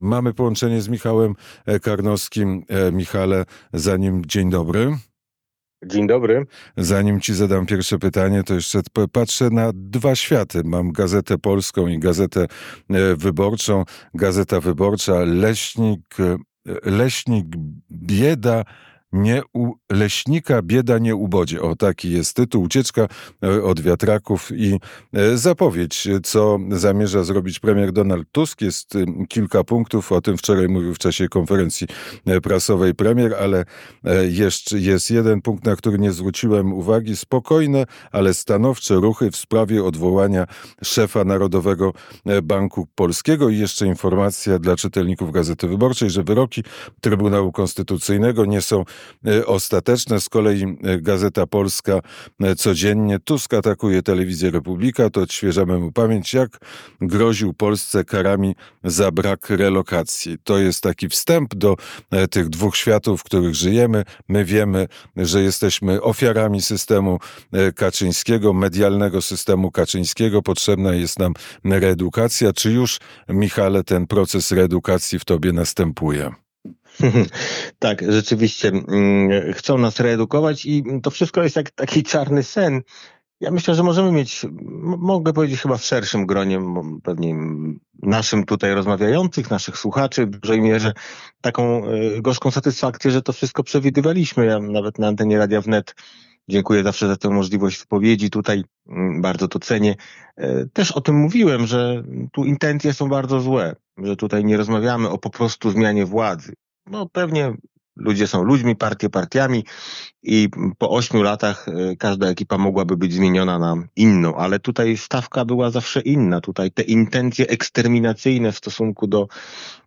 Mamy połączenie z Michałem e, Karnowskim. E, Michale, zanim dzień dobry. Dzień dobry. Zanim ci zadam pierwsze pytanie, to jeszcze patrzę na dwa światy. Mam Gazetę Polską i Gazetę e, Wyborczą. Gazeta Wyborcza, Leśnik, Leśnik Bieda nie u leśnika bieda nie ubodzie. O, taki jest tytuł. Ucieczka e, od wiatraków i e, zapowiedź, co zamierza zrobić premier Donald Tusk. Jest kilka punktów, o tym wczoraj mówił w czasie konferencji e, prasowej premier, ale jeszcze jest jeden punkt, na który nie zwróciłem uwagi. Spokojne, ale stanowcze ruchy w sprawie odwołania szefa Narodowego Banku Polskiego i jeszcze informacja dla czytelników Gazety Wyborczej, że wyroki Trybunału Konstytucyjnego nie są E, ostateczne. Z kolei e, Gazeta Polska e, codziennie Tusk atakuje telewizję Republika, to odświeżamy mu pamięć, jak groził Polsce karami za brak relokacji. To jest taki wstęp do tych dwóch światów, w których żyjemy. My wiemy, że jesteśmy ofiarami systemu Kaczyńskiego, medialnego systemu Kaczyńskiego. Potrzebna jest nam reedukacja. Czy już, Michale, ten proces reedukacji w tobie następuje? tak, rzeczywiście mm, chcą nas reedukować i to wszystko jest jak taki czarny sen. Ja myślę, że możemy mieć, mogę powiedzieć chyba w szerszym gronie, pewnie naszym tutaj rozmawiających, naszych słuchaczy w dużej mierze taką e, gorzką satysfakcję, że to wszystko przewidywaliśmy. Ja nawet na antenie Radia Wnet dziękuję zawsze za tę możliwość wypowiedzi tutaj, mm, bardzo to cenię. E, też o tym mówiłem, że tu intencje są bardzo złe, że tutaj nie rozmawiamy o po prostu zmianie władzy no pewnie ludzie są ludźmi, partie partiami i po ośmiu latach e, każda ekipa mogłaby być zmieniona na inną, ale tutaj stawka była zawsze inna. Tutaj te intencje eksterminacyjne w stosunku do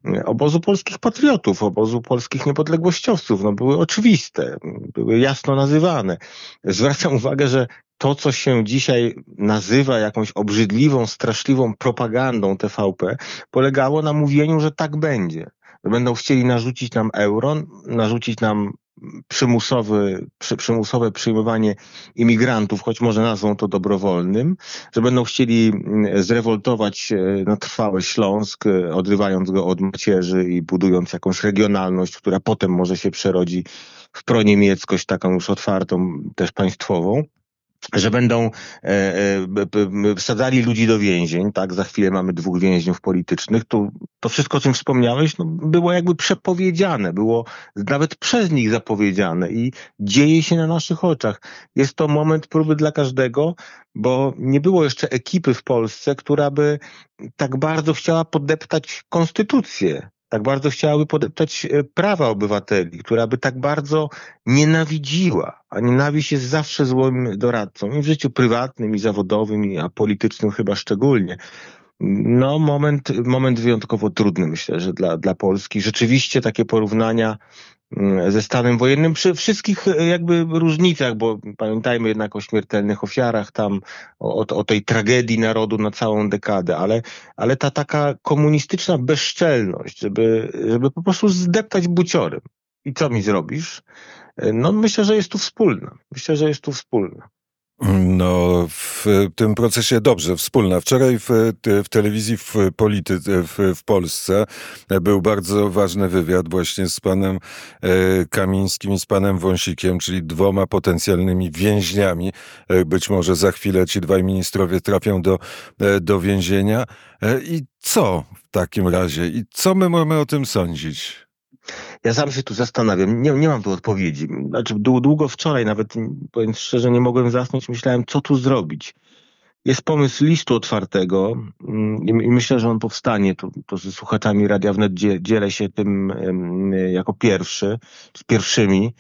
e, obozu polskich patriotów, obozu polskich niepodległościowców, no były oczywiste, były jasno nazywane. Zwracam uwagę, że to, co się dzisiaj nazywa jakąś obrzydliwą, straszliwą propagandą TVP, polegało na mówieniu, że tak będzie będą chcieli narzucić nam euro, narzucić nam przymusowy, przy, przymusowe przyjmowanie imigrantów, choć może nazwą to dobrowolnym, że będą chcieli mm, zrewoltować e, na trwałe Śląsk, e, odrywając go od macierzy i budując jakąś regionalność, która potem może się przerodzi w proniemieckość taką już otwartą, też państwową że będą e, e, wsadzali ludzi do więzień, tak, za chwilę mamy dwóch więźniów politycznych, to, to wszystko, o czym wspomniałeś, no, było jakby przepowiedziane, było nawet przez nich zapowiedziane i dzieje się na naszych oczach. Jest to moment próby dla każdego, bo nie było jeszcze ekipy w Polsce, która by tak bardzo chciała podeptać konstytucję, tak bardzo chciałaby podeptać e, prawa obywateli, która by tak bardzo nienawidziła, a nienawiść jest zawsze złym doradcą i w życiu prywatnym, i zawodowym, i a politycznym chyba szczególnie. No, moment, moment wyjątkowo trudny, myślę, że dla, dla Polski. Rzeczywiście takie porównania ze stanem wojennym przy wszystkich e, jakby różnicach, bo pamiętajmy jednak o śmiertelnych ofiarach tam, o, o tej tragedii narodu na całą dekadę, ale, ale ta taka komunistyczna bezczelność, żeby, żeby po prostu zdeptać buciorem. I co mi zrobisz? E, no myślę, że jest tu wspólna. Myślę, że jest tu wspólna. No, w tym procesie dobrze, wspólna. Wczoraj w, w telewizji w, polity, w, w Polsce był bardzo ważny wywiad właśnie z panem e, Kamińskim i z panem Wąsikiem, czyli dwoma potencjalnymi więźniami. E, być może za chwilę ci dwaj ministrowie trafią do, e, do więzienia. I co w takim razie? I co my mamy o tym sądzić? Ja sam się tu zastanawiam, nie, nie mam tu odpowiedzi. Znaczy, długo wczoraj nawet, powiem szczerze, nie mogłem zasnąć, myślałem, co tu zrobić. Jest pomysł listu otwartego mm, i myślę, że on powstanie. To, to ze słuchaczami Radia Wnet dzielę się tym jako pierwszy, z pierwszymi.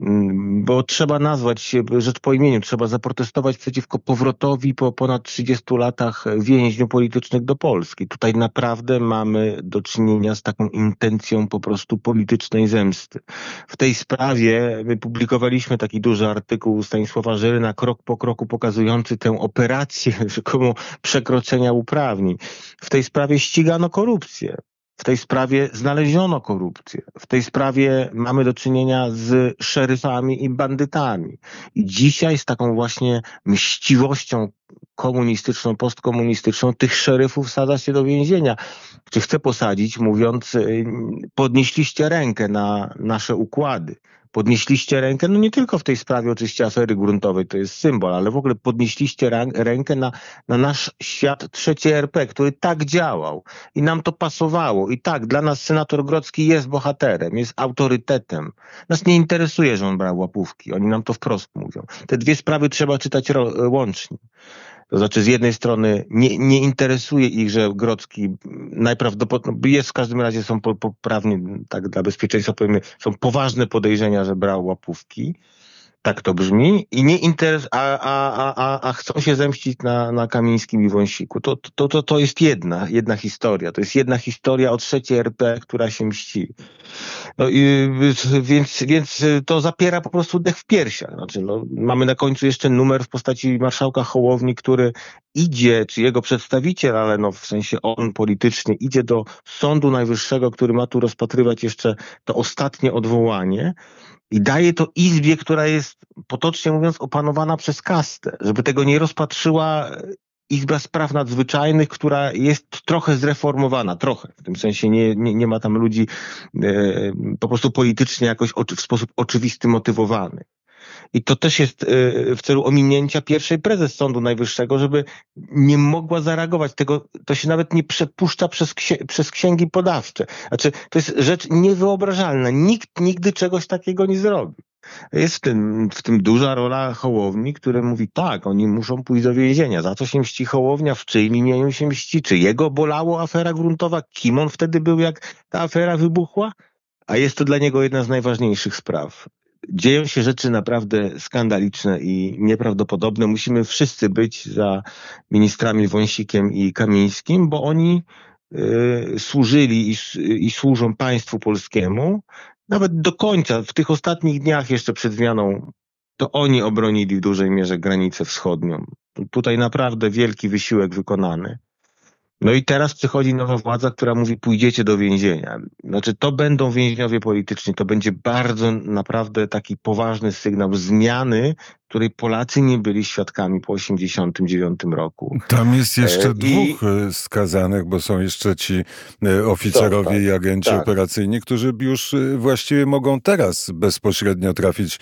Mm, bo trzeba nazwać rzecz po imieniu, trzeba zaprotestować przeciwko powrotowi po ponad 30 latach więźniów politycznych do Polski. Tutaj naprawdę mamy do czynienia z taką intencją po prostu politycznej zemsty. W tej sprawie wypublikowaliśmy taki duży artykuł Stanisława Żyryna, krok po kroku pokazujący tę operację rzekomo przekroczenia uprawnień. W tej sprawie ścigano korupcję. W tej sprawie znaleziono korupcję. W tej sprawie mamy do czynienia z szeryfami i bandytami. I dzisiaj z taką właśnie mściwością komunistyczną, postkomunistyczną, tych szeryfów wsadza się do więzienia. Czy chce posadzić, mówiąc, y, podnieśliście rękę na nasze układy podnieśliście rękę, no nie tylko w tej sprawie oczywiście afery gruntowej, to jest symbol, ale w ogóle podnieśliście rękę na, na nasz świat trzeci RP, który tak działał i nam to pasowało. I tak, dla nas senator Grodzki jest bohaterem, jest autorytetem. Nas nie interesuje, że on brał łapówki. Oni nam to wprost mówią. Te dwie sprawy trzeba czytać łącznie. To znaczy, z jednej strony nie, nie interesuje ich, że Grodzki najprawdopodobniej jest w każdym razie są poprawnie, tak dla bezpieczeństwa powiemy, są poważne podejrzenia, że brał łapówki. Tak to brzmi. I nie interes, a, a, a, a chcą się zemścić na, na Kamińskim i Wąsiku. To, to, to, to jest jedna, jedna historia. To jest jedna historia o trzeciej RP, która się mści. No i, więc, więc to zapiera po prostu dech w piersiach. Znaczy, no, mamy na końcu jeszcze numer w postaci marszałka Hołowni, który idzie, czy jego przedstawiciel, ale no w sensie on politycznie idzie do Sądu Najwyższego, który ma tu rozpatrywać jeszcze to ostatnie odwołanie i daje to izbie, która jest potocznie mówiąc opanowana przez kastę, żeby tego nie rozpatrzyła Izba Spraw Nadzwyczajnych, która jest trochę zreformowana, trochę, w tym sensie nie, nie, nie ma tam ludzi e, po prostu politycznie jakoś oczy, w sposób oczywisty motywowanych. I to też jest e, w celu ominięcia pierwszej prezes Sądu Najwyższego, żeby nie mogła zareagować. Tego, to się nawet nie przepuszcza przez, przez księgi podawcze. Znaczy, to jest rzecz niewyobrażalna. Nikt nigdy czegoś takiego nie zrobi. Jest w tym, w tym duża rola Hołowni, który mówi tak, oni muszą pójść do więzienia. Za co się mści Hołownia? W czyim imieniu się mści? Czy jego bolało afera gruntowa? Kim on wtedy był, jak ta afera wybuchła? A jest to dla niego jedna z najważniejszych spraw dzieją się rzeczy naprawdę skandaliczne i nieprawdopodobne. Musimy wszyscy być za ministrami Wąsikiem i Kamińskim, bo oni y, służyli i, i służą państwu polskiemu nawet do końca. W tych ostatnich dniach jeszcze przed zmianą to oni obronili w dużej mierze granicę wschodnią. Tutaj naprawdę wielki wysiłek wykonany. No i teraz przychodzi nowa władza, która mówi pójdziecie do więzienia. Znaczy to będą więźniowie polityczni, to będzie bardzo naprawdę taki poważny sygnał zmiany, której Polacy nie byli świadkami po 1989 roku. Tam jest jeszcze e, dwóch e, skazanych, bo są jeszcze ci e, oficerowie tak, i agenci tak. operacyjni, którzy już właściwie mogą teraz bezpośrednio trafić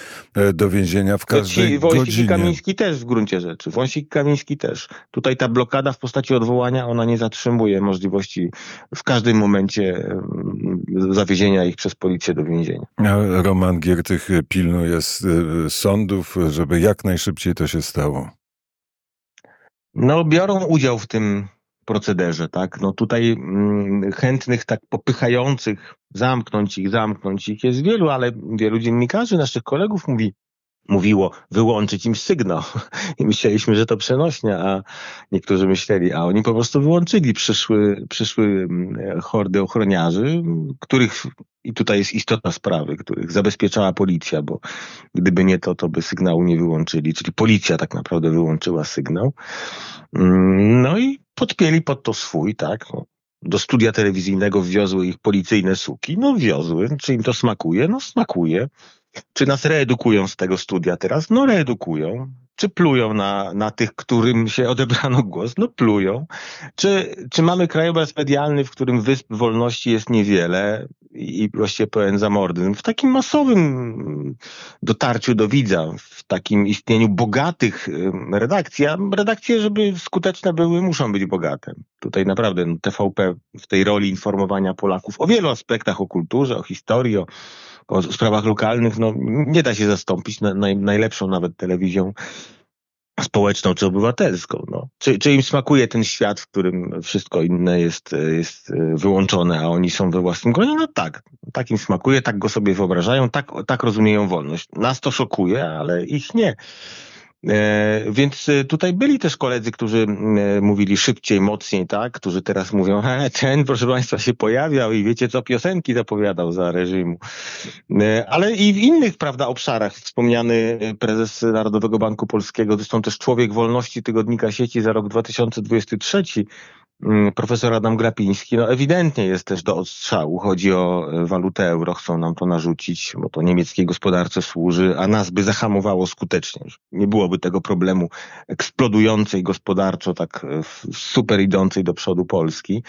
do więzienia w każdej ci, Wąsik godzinie. Kamiński też w gruncie rzeczy. Wąsik Kamiński też. Tutaj ta blokada w postaci odwołania, ona nie zatrzymuje możliwości w każdym momencie zawiezienia ich przez policję do więzienia. Roman Giertych pilnuje sądów, żeby jak najszybciej to się stało. No, biorą udział w tym procederze, tak? No tutaj mm, chętnych, tak popychających, zamknąć ich, zamknąć ich jest wielu, ale wielu dziennikarzy, naszych kolegów mówi, mówiło wyłączyć im sygnał. I myśleliśmy, że to przenośnia, a niektórzy myśleli, a oni po prostu wyłączyli. Przyszły, przyszły mm, hordy ochroniarzy, których, i tutaj jest istota sprawy, których zabezpieczała policja, bo gdyby nie to, to by sygnału nie wyłączyli. Czyli policja tak naprawdę wyłączyła sygnał. Mm, no i podpięli pod to swój, tak. No, do studia telewizyjnego wwiozły ich policyjne suki. No wiozły. Czy im to smakuje? No smakuje. Czy nas reedukują z tego studia teraz? No reedukują. Czy plują na, na tych, którym się odebrano głos? No plują. Czy, czy mamy krajobraz medialny, w którym wysp wolności jest niewiele i właściwie pełen zamordyzm? W takim masowym dotarciu do widza, w takim istnieniu bogatych redakcji, a redakcje, żeby skuteczne były, muszą być bogate. Tutaj naprawdę no, TVP w tej roli informowania Polaków o wielu aspektach, o kulturze, o historii, o o sprawach lokalnych, no nie da się zastąpić na, naj, najlepszą nawet telewizją społeczną czy obywatelską. No. Czy, czy im smakuje ten świat, w którym wszystko inne jest, jest wyłączone, a oni są we własnym gronie? No tak, tak im smakuje, tak go sobie wyobrażają, tak, tak rozumieją wolność. Nas to szokuje, ale ich nie. E, więc e, tutaj byli też koledzy, którzy e, mówili szybciej, mocniej, tak? Którzy teraz mówią, he, ten, proszę Państwa, się pojawiał i wiecie co, piosenki zapowiadał za reżimu. Ale i w innych, prawda, obszarach wspomniany prezes Narodowego Banku Polskiego, zresztą też człowiek wolności tygodnika sieci za rok 2023, mm, profesor Adam Glapiński, no ewidentnie jest też do odstrzału. Chodzi o e, walutę euro, chcą nam to narzucić, bo to niemieckiej gospodarce służy, a nas by zahamowało skutecznie. Nie byłoby tego problemu eksplodującej gospodarczo, tak e, super idącej do przodu Polski.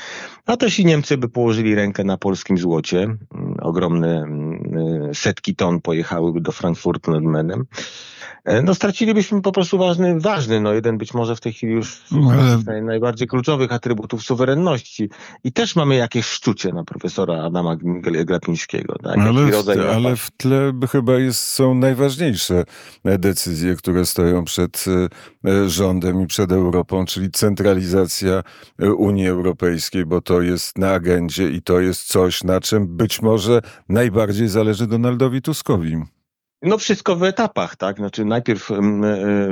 A też i Niemcy by położyli rękę na polskim złocie. Mm, ogromne mm, setki ton pojechałyby do Frankfurtu nad Menem. E, no stracilibyśmy po prostu ważny, ważny, no jeden być może w tej chwili już no, ale... najbardziej kluczowych atrybutów suwerenności. I też mamy jakieś szczucie na profesora Adama Glapińskiego. Tak? Ale, ale w tle chyba jest, są najważniejsze decyzje, które stoją przed e, rządem i przed Europą, czyli centralizacja e, Unii Europejskiej, bo to jest na agendzie i to jest coś, na czym być może najbardziej zależy Donaldowi Tuskowi. No wszystko w etapach, tak? Znaczy najpierw e,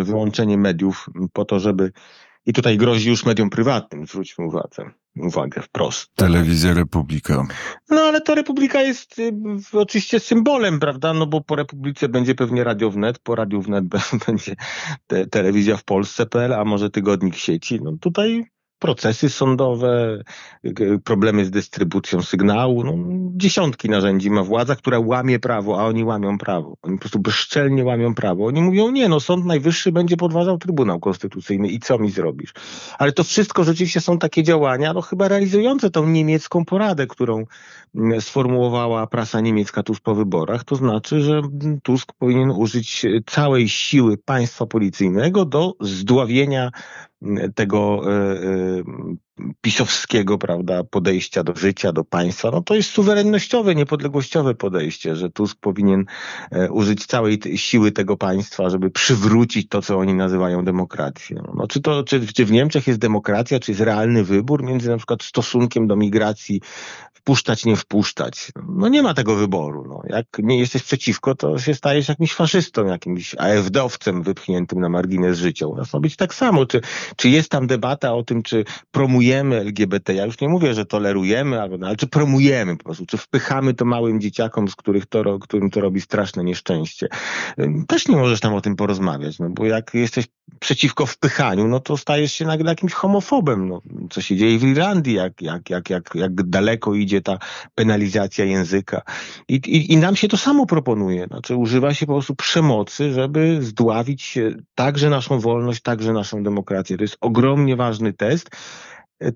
wyłączenie mediów po to, żeby i tutaj grozi już mediom prywatnym, zwróćmy uwagę, uwagę wprost. Telewizja Republika. No ale to Republika jest y, oczywiście symbolem, prawda? No bo po Republice będzie pewnie Radio Wnet, po Radio Wnet będzie te, telewizja w Polsce.pl, a może tygodnik sieci. No tutaj procesy sądowe, problemy z dystrybucją sygnału. No, dziesiątki narzędzi ma władza, która łamie prawo, a oni łamią prawo. Oni po prostu bezczelnie łamią prawo. Oni mówią, nie, no Sąd Najwyższy będzie podważał Trybunał Konstytucyjny i co mi zrobisz? Ale to wszystko rzeczywiście są takie działania, no chyba realizujące tą niemiecką poradę, którą mm, sformułowała prasa niemiecka tuż po wyborach. To znaczy, że Tusk powinien użyć całej siły państwa policyjnego do zdławienia tego e, e, pisowskiego prawda, podejścia do życia, do państwa, no to jest suwerennościowe, niepodległościowe podejście, że Tusk powinien e, użyć całej siły tego państwa, żeby przywrócić to, co oni nazywają demokracją. No, czy, to, czy, czy w Niemczech jest demokracja, czy jest realny wybór między na przykład stosunkiem do migracji wpuszczać, nie wpuszczać. No nie ma tego wyboru. No. Jak nie jesteś przeciwko, to się stajesz jakimś faszystą, jakimś AfD-owcem wypchniętym na margines życia. U nas ma być tak samo. Czy, czy jest tam debata o tym, czy promujemy LGBT? Ja już nie mówię, że tolerujemy, albo, ale czy promujemy po prostu, czy wpychamy to małym dzieciakom, z których to, którym to robi straszne nieszczęście. Też nie możesz tam o tym porozmawiać, no bo jak jesteś przeciwko wpychaniu, no to stajesz się nagle jakimś homofobem. No, co się dzieje w Irlandii, jak, jak, jak, jak, jak daleko idzie ta penalizacja języka. I, i, I nam się to samo proponuje. Znaczy używa się po prostu przemocy, żeby zdławić także naszą wolność, także naszą demokrację. To jest ogromnie ważny test.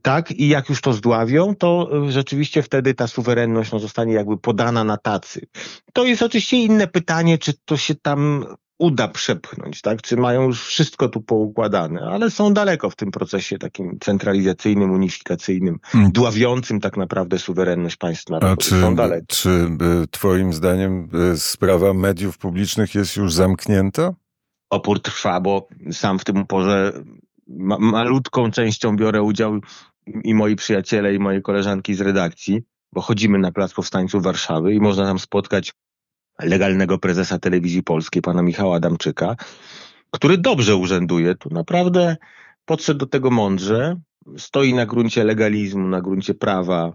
Tak, i jak już to zdławią, to rzeczywiście wtedy ta suwerenność no, zostanie jakby podana na tacy. To jest oczywiście inne pytanie, czy to się tam uda przepchnąć, tak? Czy mają już wszystko tu poukładane, ale są daleko w tym procesie takim centralizacyjnym, unifikacyjnym, hmm. dławiącym tak naprawdę suwerenność państw narodowych. czy, są daleko. Czy y, twoim zdaniem y, sprawa mediów publicznych jest już zamknięta? Opór trwa, bo sam w tym uporze ma malutką częścią biorę udział i moi przyjaciele, i moje koleżanki z redakcji, bo chodzimy na Plac Powstańców Warszawy i można tam spotkać legalnego prezesa telewizji polskiej, pana Michała Adamczyka, który dobrze urzęduje. Tu naprawdę podszedł do tego mądrze, stoi na gruncie legalizmu, na gruncie prawa,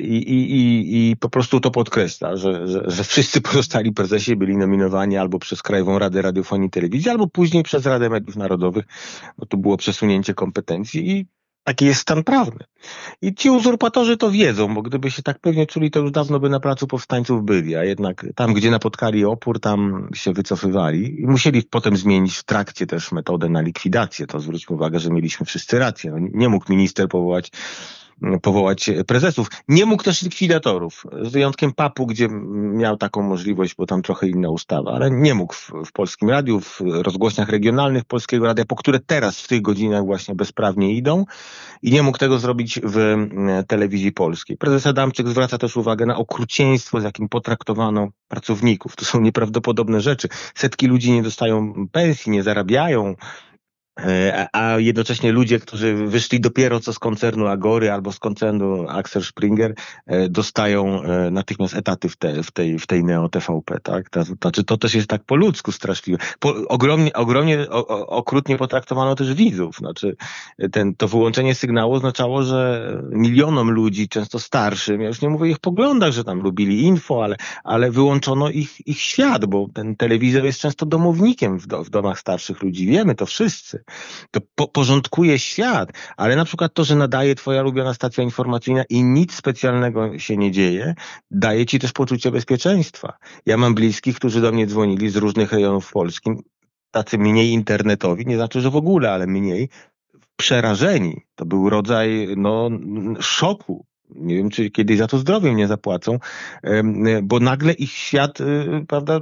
i, i, i, i po prostu to podkreśla, że, że, że wszyscy pozostali prezesi byli nominowani albo przez Krajową Radę Radiofonii i Telewizji, albo później przez Radę Mediów Narodowych, bo to było przesunięcie kompetencji i Taki jest stan prawny. I ci uzurpatorzy to wiedzą, bo gdyby się tak pewnie czuli, to już dawno by na placu powstańców byli, a jednak tam, gdzie napotkali opór, tam się wycofywali i musieli potem zmienić w trakcie też metodę na likwidację. To zwróćmy uwagę, że mieliśmy wszyscy rację. No, nie mógł minister powołać powołać prezesów. Nie mógł też likwidatorów, z wyjątkiem PAP-u, gdzie miał taką możliwość, bo tam trochę inna ustawa, ale nie mógł w, w Polskim Radiu, w rozgłośniach regionalnych Polskiego Radia, po które teraz w tych godzinach właśnie bezprawnie idą i nie mógł tego zrobić w telewizji polskiej. Prezes Adamczyk zwraca też uwagę na okrucieństwo, z jakim potraktowano pracowników. To są nieprawdopodobne rzeczy. Setki ludzi nie dostają pensji, nie zarabiają, a jednocześnie ludzie, którzy wyszli dopiero co z koncernu Agory albo z koncernu Axel Springer, e, dostają e, natychmiast etaty w, te, w, tej, w tej Neo TVP, tak? To, znaczy to też jest tak po ludzku straszliwe. Po, ogromnie, ogromnie o, okrutnie potraktowano też widzów. Znaczy ten, to wyłączenie sygnału oznaczało, że milionom ludzi, często starszym, ja już nie mówię o ich poglądach, że tam lubili info, ale, ale wyłączono ich, ich świat, bo ten telewizor jest często domownikiem w, do, w domach starszych ludzi. Wiemy to wszyscy. To po porządkuje świat, ale na przykład to, że nadaje twoja ulubiona stacja informacyjna i nic specjalnego się nie dzieje, daje ci też poczucie bezpieczeństwa. Ja mam bliskich, którzy do mnie dzwonili z różnych rejonów Polski, tacy mniej internetowi, nie znaczy, że w ogóle, ale mniej, przerażeni. To był rodzaj no, szoku. Nie wiem, czy kiedyś za to zdrowiem nie zapłacą, bo nagle ich świat, y, prawda,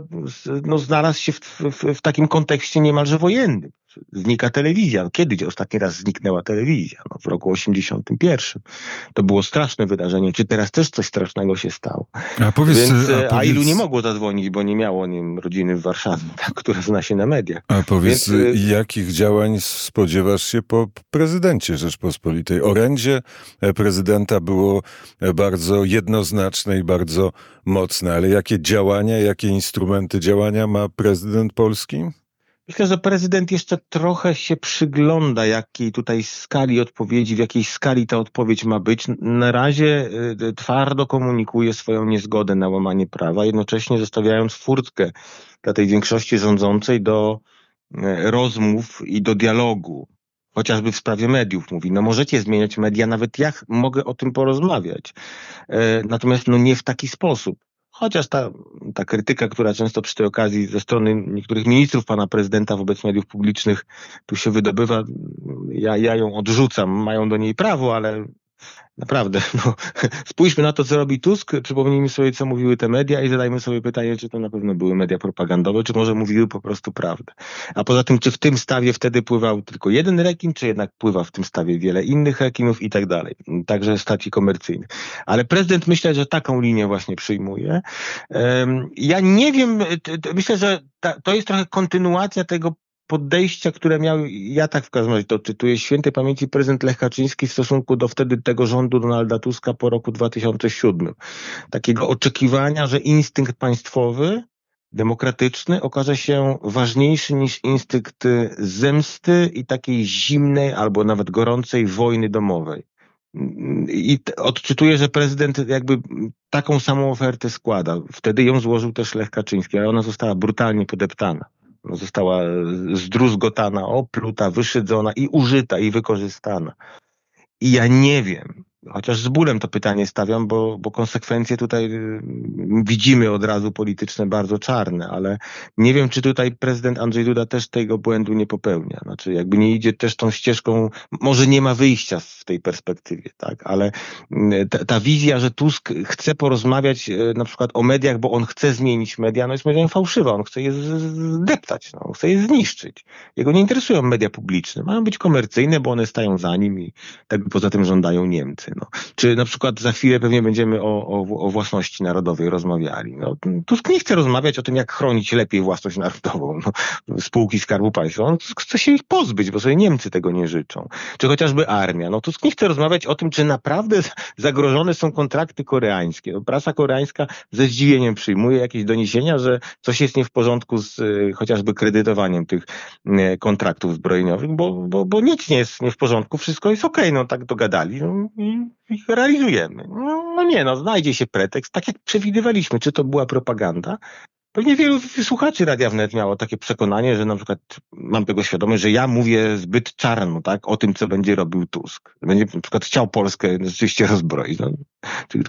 no, znalazł się w, w, w takim kontekście niemalże wojennym znika telewizja. No, Kiedyś ostatni raz zniknęła telewizja? No, w roku 81. To było straszne wydarzenie. Czy teraz też coś strasznego się stało? A, powiedz, Więc, a, a, powiedz, ilu nie mogło zadzwonić, bo nie miało nie wiem, rodziny w Warszawie, tak, która zna się na mediach. A powiedz, Więc, y- jakich działań spodziewasz się po prezydencie Rzeczpospolitej? Orędzie e, prezydenta było e, bardzo jednoznaczne i bardzo mocne, ale jakie działania, jakie instrumenty działania ma prezydent Polski? Myślę, że prezydent jeszcze trochę się przygląda, jakiej tutaj skali odpowiedzi, w jakiej skali ta odpowiedź ma być. Na razie y, twardo komunikuje swoją niezgodę na łamanie prawa, jednocześnie zostawiając furtkę dla tej większości rządzącej do y, rozmów i do dialogu. Chociażby w sprawie mediów mówi, no możecie zmieniać media, nawet ja mogę o tym porozmawiać. Y, Natomiast no nie w taki sposób. Chociaż ta, ta krytyka, która często przy tej okazji ze strony niektórych ministrów pana prezydenta wobec mediów publicznych tu się wydobywa, ja, ja ją odrzucam. Mają do niej prawo, ale naprawdę, no, spójrzmy na to, co robi Tusk, przypomnijmy sobie, co mówiły te media i zadajmy sobie pytanie, czy to na pewno były media propagandowe, czy może mówiły po prostu prawdę. A poza tym, czy w tym stawie wtedy pływał tylko jeden rekin, czy jednak pływa w tym stawie wiele innych rekinów i tak dalej. Także stacji komercyjnych. Ale prezydent myślę, że taką linię właśnie przyjmuje. Ja nie wiem, myślę, że to jest trochę kontynuacja tego podejścia, które miał, ja tak w każdym razie to czytuję, świętej pamięci prezydent Lech Kaczyński w stosunku do wtedy tego rządu Donalda Tuska po roku 2007. Takiego oczekiwania, że instynkt państwowy, demokratyczny okaże się ważniejszy niż instynkt zemsty i takiej zimnej albo nawet gorącej wojny domowej. I odczytuję, że prezydent jakby taką samą ofertę składa. Wtedy ją złożył też Lech Kaczyński, ale ona została brutalnie podeptana. Ona Została zdruzgotana, opluta, wyszydzona i użyta i wykorzystana. I ja nie wiem, chociaż z bólem to pytanie stawiam, bo, bo konsekwencje tutaj y, widzimy od razu polityczne bardzo czarne, ale nie wiem, czy tutaj prezydent Andrzej Duda też tego błędu nie popełnia. Znaczy, jakby nie idzie też tą ścieżką, może nie ma wyjścia w tej perspektywie, tak, ale y, ta, ta wizja, że Tusk chce porozmawiać y, na przykład o mediach, bo on chce zmienić media, no jest zdaniem fałszywa. On chce je zdeptać, no, on chce je zniszczyć. Jego nie interesują media publiczne. Mają być komercyjne, bo one stają za nim i tego poza tym żądają Niemcy. No. Czy na przykład za chwilę pewnie będziemy o, o, o własności narodowej rozmawiali. No, Tusk nie chce rozmawiać o tym, jak chronić lepiej własność narodową, no, spółki Skarbu Państwa. On chce się ich pozbyć, bo sobie Niemcy tego nie życzą. Czy chociażby armia. No, Tusk nie chce rozmawiać o tym, czy naprawdę zagrożone są kontrakty koreańskie. No, prasa koreańska ze zdziwieniem przyjmuje jakieś doniesienia, że coś jest nie w porządku z y, chociażby kredytowaniem tych y, kontraktów zbrojeniowych, bo, bo, bo nic nie jest nie w porządku, wszystko jest okej, no tak dogadali no, i, i realizujemy. No, no nie, no znajdzie się pretekst, tak jak przewidywaliśmy, czy to była propaganda. Pewnie wielu słuchaczy Radia Wnet miało takie przekonanie, że na przykład mam tego świadomość, że ja mówię zbyt czarno, tak, o tym, co będzie robił Tusk. Będzie na przykład chciał Polskę rzeczywiście rozbroić. No,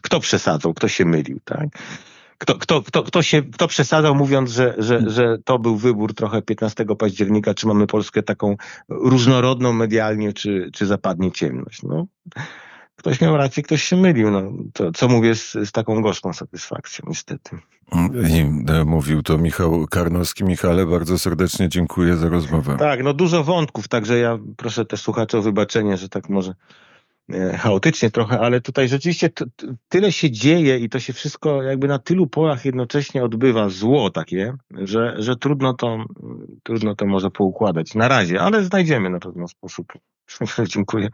kto przesadzał, kto się mylił, tak? Kto, kto, kto, kto, się, kto przesadzał mówiąc, że, że, że to był wybór trochę 15 października, czy mamy Polskę taką różnorodną medialnie, czy, czy zapadnie ciemność. No, ktoś miał rację, ktoś się mylił. No, to, co mówię z, z taką gorzką satysfakcją, niestety. I e, mówił to Michał Karnowski. Michale, bardzo serdecznie dziękuję za rozmowę. Tak, no dużo wątków, także ja proszę też słuchaczy o wybaczenie, że tak może e, chaotycznie trochę, ale tutaj rzeczywiście tyle się dzieje i to się wszystko jakby na tylu polach jednocześnie odbywa zło takie, że, że trudno to trudno to może poukładać na razie, ale znajdziemy na pewno sposób. Dziękuję.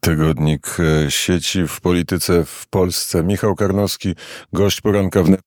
Tygodnik e, sieci w polityce w Polsce. Michał Karnowski, gość poranka wnet.